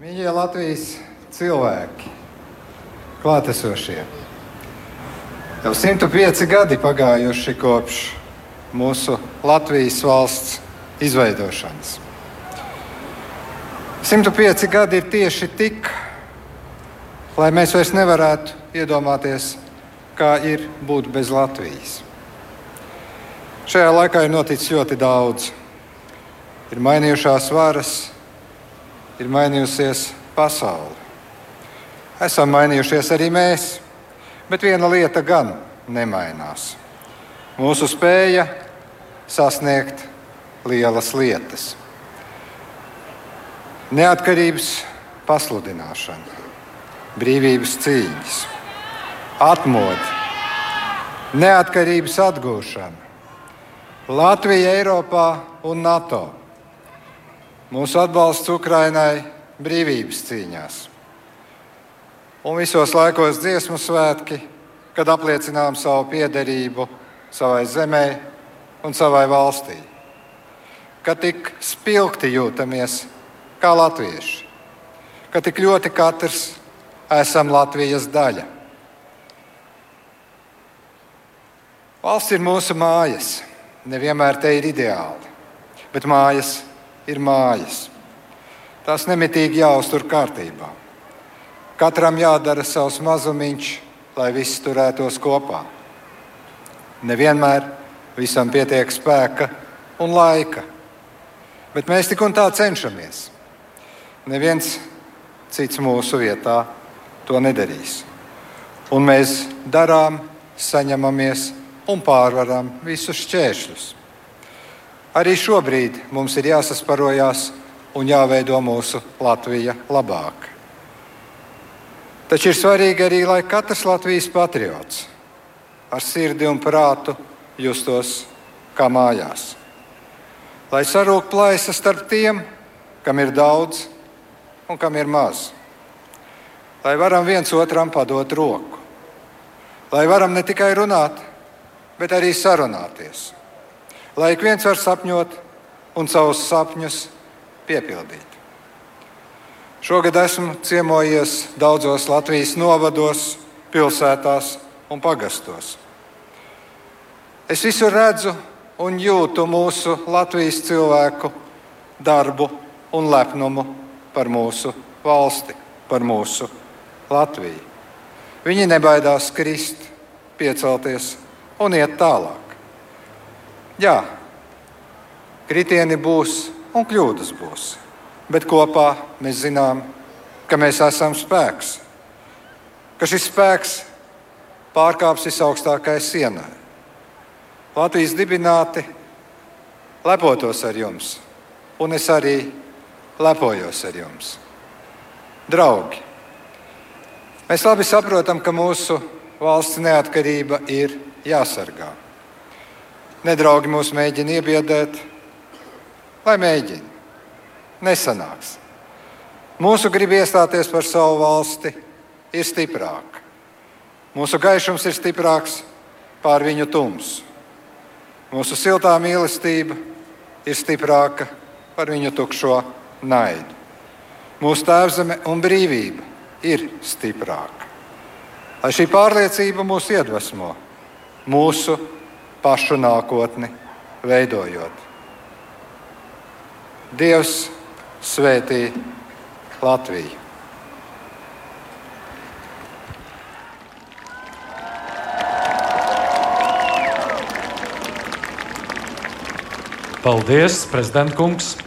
Mīļie Latvijas cilvēki, klātesošie. Jau 105 gadi pagājuši kopš mūsu Latvijas valsts izveidošanas. 105 gadi ir tieši tik, lai mēs vairs nevarētu iedomāties, kā ir būt bez Latvijas. Šajā laikā ir noticis ļoti daudz. Ir mainījušās varas, ir mainījusies pasaule. Esam mainījušies arī mēs, bet viena lieta gan nemainās. Mūsu spēja sasniegt lielas lietas. Neatkarības pasludināšana, brīvības cīņas, atmodu, neatkarības atgūšana, Latvija Eiropā un NATO mūsu atbalsts Ukrainai brīvības cīņās. Un visos laikos dziesmu svētki, kad apliecinām savu piederību savai zemē un savai valstī. Kad tik spilgti jūtamies kā latvieši, ka tik ļoti katrs esam Latvijas daļa. Valsts ir mūsu mājas. Nevienmēr te ir ideāli, bet mājas ir mājas. Tās nemitīgi jāuztur kārtībā. Katram jādara savs mazumiņš, lai viss turētos kopā. Nevienmēr visam pietiek spēka un laika, bet mēs tik un tā cenšamies. Neviens cits mūsu vietā to nedarīs. Un mēs darām, saņemamies un pārvaram visus šķēršļus. Arī šobrīd mums ir jāsasparojās un jāveido mūsu Latvija labāk. Taču ir svarīgi arī, lai katrs Latvijas patriots ar sirdi un prātu justos kā mājās. Lai sarūk plaisa starp tiem, kam ir daudz un kam ir maz. Lai varam viens otram padot roku. Lai varam ne tikai runāt, bet arī sarunāties lai ik viens var sapņot un savus sapņus piepildīt. Šogad esmu ciemojies daudzos Latvijas novados, pilsētās un pagastos. Es visur redzu un jūtu mūsu Latvijas cilvēku darbu un lepnumu par mūsu valsti, par mūsu Latviju. Viņi nebaidās krist, piecelties un iet tālāk. Jā, kritieni būs un kļūdas būs, bet kopā mēs zinām, ka mēs esam spēks, ka šis spēks pārkāps visaugstākajai sienai. Latvijas dibināti lepotos ar jums, un es arī lepojos ar jums. Draugi, mēs labi saprotam, ka mūsu valsts neatkarība ir jāsargā. Nedraugi mūs mēģina iebiedēt, lai mēģina. Nesanāks. Mūsu grib iestāties par savu valsti ir stiprāka. Mūsu gaišums ir stiprāks pār viņu tumsu. Mūsu siltā mīlestība ir stiprāka par viņu tukšo naidu. Mūsu tēvzeme un brīvība ir stiprāka. Lai šī pārliecība mūs iedvesmo mūsu pašu nākotni veidojot. Dievs svētī Latviju! Paldies, prezident kungs!